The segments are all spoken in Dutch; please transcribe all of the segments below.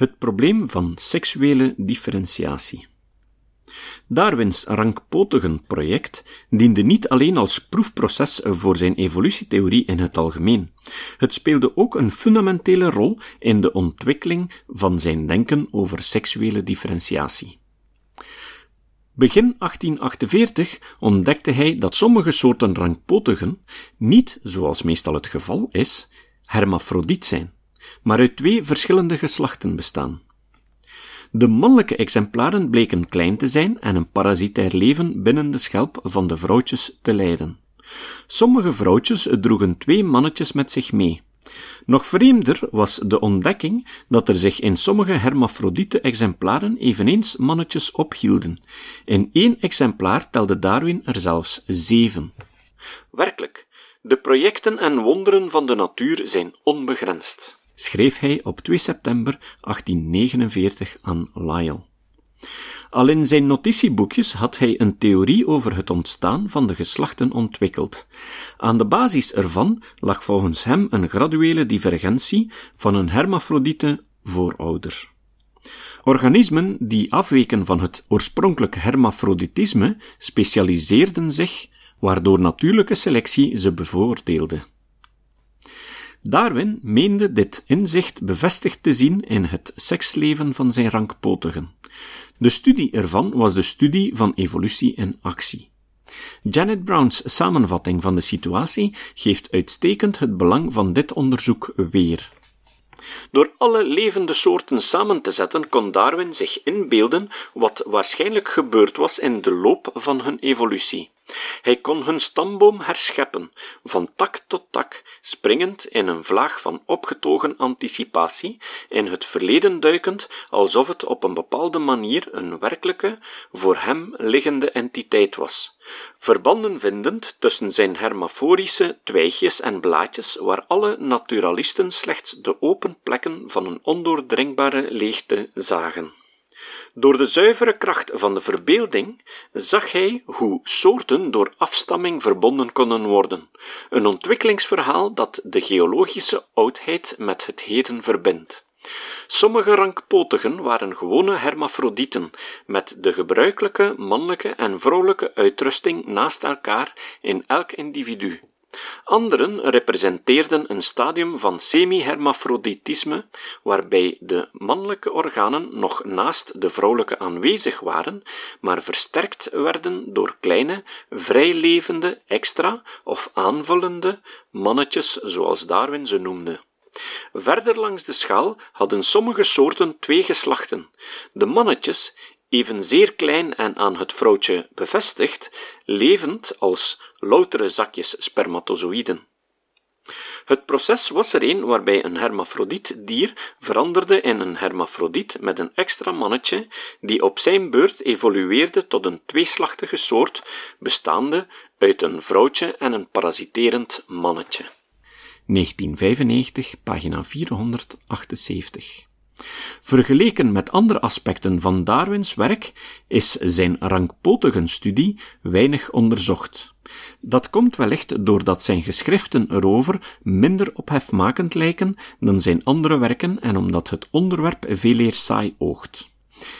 Het probleem van seksuele differentiatie. Darwins rankpotigen project diende niet alleen als proefproces voor zijn evolutietheorie in het algemeen. Het speelde ook een fundamentele rol in de ontwikkeling van zijn denken over seksuele differentiatie. Begin 1848 ontdekte hij dat sommige soorten rankpotigen niet, zoals meestal het geval is, hermafrodiet zijn maar uit twee verschillende geslachten bestaan. De mannelijke exemplaren bleken klein te zijn en een parasitair leven binnen de schelp van de vrouwtjes te leiden. Sommige vrouwtjes droegen twee mannetjes met zich mee. Nog vreemder was de ontdekking dat er zich in sommige hermafrodiete exemplaren eveneens mannetjes ophielden. In één exemplaar telde Darwin er zelfs zeven. Werkelijk, de projecten en wonderen van de natuur zijn onbegrensd schreef hij op 2 september 1849 aan Lyell. Al in zijn notitieboekjes had hij een theorie over het ontstaan van de geslachten ontwikkeld. Aan de basis ervan lag volgens hem een graduele divergentie van een hermafrodiete voorouder. Organismen die afweken van het oorspronkelijke hermafroditisme specialiseerden zich, waardoor natuurlijke selectie ze bevoordeelde. Darwin meende dit inzicht bevestigd te zien in het seksleven van zijn rankpotigen. De studie ervan was de studie van evolutie in actie. Janet Brown's samenvatting van de situatie geeft uitstekend het belang van dit onderzoek weer. Door alle levende soorten samen te zetten, kon Darwin zich inbeelden wat waarschijnlijk gebeurd was in de loop van hun evolutie. Hij kon hun stamboom herscheppen, van tak tot tak, springend in een vlaag van opgetogen anticipatie, in het verleden duikend, alsof het op een bepaalde manier een werkelijke, voor hem liggende entiteit was, verbanden vindend tussen zijn hermaforische twijgjes en blaadjes, waar alle naturalisten slechts de open plekken van een ondoordringbare leegte zagen. Door de zuivere kracht van de verbeelding zag hij hoe soorten door afstamming verbonden konden worden, een ontwikkelingsverhaal dat de geologische oudheid met het heden verbindt. Sommige rankpotigen waren gewone hermafrodieten, met de gebruikelijke mannelijke en vrouwelijke uitrusting naast elkaar in elk individu. Anderen representeerden een stadium van semi-hermafroditisme, waarbij de mannelijke organen nog naast de vrouwelijke aanwezig waren, maar versterkt werden door kleine, vrijlevende, extra of aanvullende mannetjes, zoals Darwin ze noemde. Verder langs de schaal hadden sommige soorten twee geslachten. De mannetjes, evenzeer klein en aan het vrouwtje bevestigd, levend als loutere zakjes spermatozoïden. Het proces was er een waarbij een hermafrodiet dier veranderde in een hermafrodiet met een extra mannetje, die op zijn beurt evolueerde tot een tweeslachtige soort, bestaande uit een vrouwtje en een parasiterend mannetje. 1995, pagina 478. Vergeleken met andere aspecten van Darwins werk is zijn rankpotigen studie weinig onderzocht. Dat komt wellicht doordat zijn geschriften erover minder ophefmakend lijken dan zijn andere werken en omdat het onderwerp veel eer saai oogt.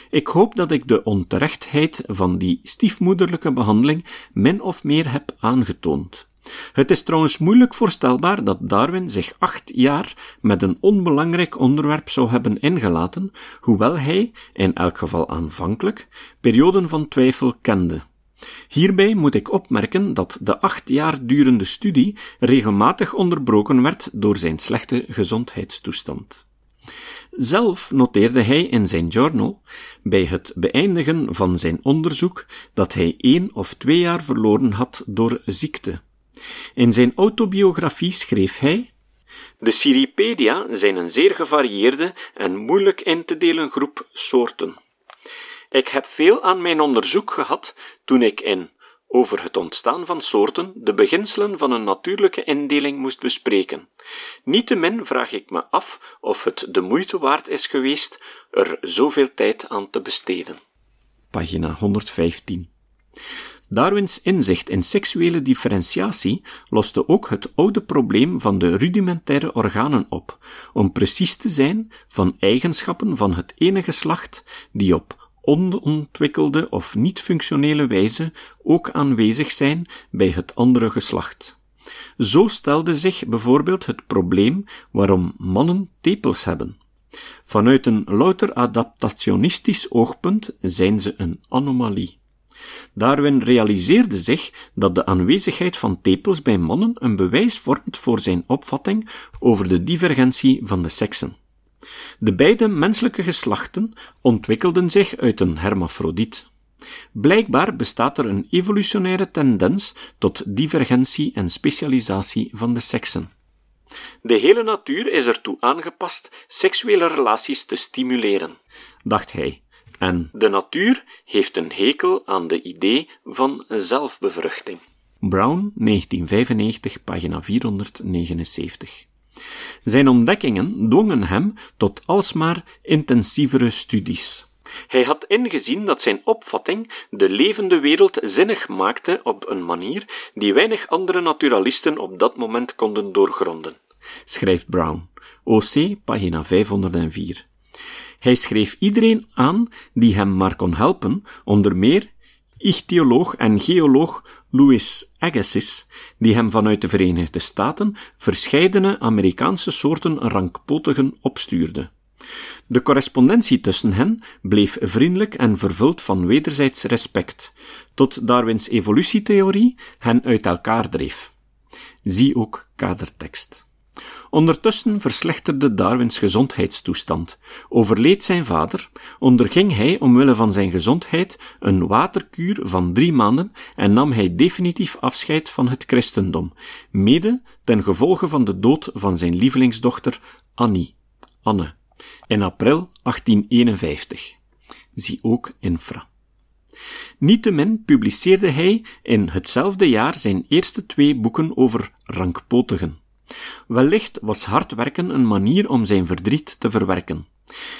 Ik hoop dat ik de onterechtheid van die stiefmoederlijke behandeling min of meer heb aangetoond. Het is trouwens moeilijk voorstelbaar dat Darwin zich acht jaar met een onbelangrijk onderwerp zou hebben ingelaten, hoewel hij, in elk geval aanvankelijk, perioden van twijfel kende. Hierbij moet ik opmerken dat de acht jaar durende studie regelmatig onderbroken werd door zijn slechte gezondheidstoestand. Zelf noteerde hij in zijn journal, bij het beëindigen van zijn onderzoek, dat hij één of twee jaar verloren had door ziekte. In zijn autobiografie schreef hij De Cirripedia zijn een zeer gevarieerde en moeilijk in te delen groep soorten. Ik heb veel aan mijn onderzoek gehad toen ik in over het ontstaan van soorten de beginselen van een natuurlijke indeling moest bespreken. Niettemin vraag ik me af of het de moeite waard is geweest er zoveel tijd aan te besteden. Pagina 115. Darwins inzicht in seksuele differentiatie loste ook het oude probleem van de rudimentaire organen op, om precies te zijn van eigenschappen van het ene geslacht die op onontwikkelde of niet-functionele wijze ook aanwezig zijn bij het andere geslacht. Zo stelde zich bijvoorbeeld het probleem waarom mannen tepels hebben. Vanuit een louter adaptationistisch oogpunt zijn ze een anomalie. Darwin realiseerde zich dat de aanwezigheid van tepels bij mannen een bewijs vormt voor zijn opvatting over de divergentie van de seksen. De beide menselijke geslachten ontwikkelden zich uit een hermafrodiet. Blijkbaar bestaat er een evolutionaire tendens tot divergentie en specialisatie van de seksen. De hele natuur is ertoe aangepast seksuele relaties te stimuleren, dacht hij, en de natuur heeft een hekel aan de idee van zelfbevruchting. Brown, 1995, pagina 479. Zijn ontdekkingen dwongen hem tot alsmaar intensievere studies. Hij had ingezien dat zijn opvatting de levende wereld zinnig maakte op een manier die weinig andere naturalisten op dat moment konden doorgronden. Schrijft Brown, OC, pagina 504. Hij schreef iedereen aan die hem maar kon helpen, onder meer ichthyoloog en geoloog Louis Agassiz, die hem vanuit de Verenigde Staten verscheidene Amerikaanse soorten rankpotigen opstuurde. De correspondentie tussen hen bleef vriendelijk en vervuld van wederzijds respect, tot Darwins evolutietheorie hen uit elkaar dreef. Zie ook kadertekst. Ondertussen verslechterde Darwins gezondheidstoestand, overleed zijn vader, onderging hij omwille van zijn gezondheid een waterkuur van drie maanden en nam hij definitief afscheid van het christendom, mede ten gevolge van de dood van zijn lievelingsdochter Annie, Anne, in april 1851. Zie ook infra. Niettemin publiceerde hij in hetzelfde jaar zijn eerste twee boeken over rankpotigen. Wellicht was hard werken een manier om zijn verdriet te verwerken.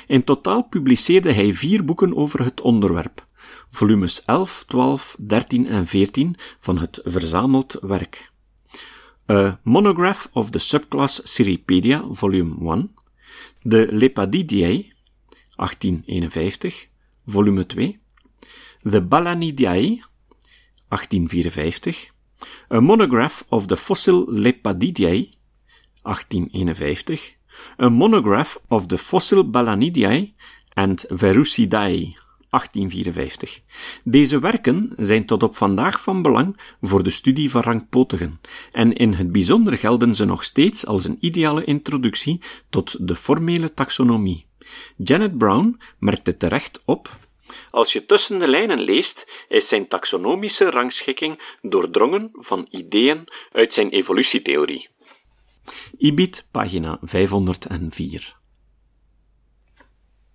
In totaal publiceerde hij vier boeken over het onderwerp, volumes 11, 12, 13 en 14 van het verzameld werk. A Monograph of the Subclass Cirripedia, volume 1, de Lepadidiae, 1851, volume 2, The Balanidiae, 1854, A Monograph of the Fossil Lepadidiae, 1851, A Monograph of the Fossil Balanidae and Verucidae, 1854. Deze werken zijn tot op vandaag van belang voor de studie van rankpotigen, en in het bijzonder gelden ze nog steeds als een ideale introductie tot de formele taxonomie. Janet Brown merkte terecht op als je tussen de lijnen leest, is zijn taxonomische rangschikking doordrongen van ideeën uit zijn evolutietheorie. Ibid, pagina 504.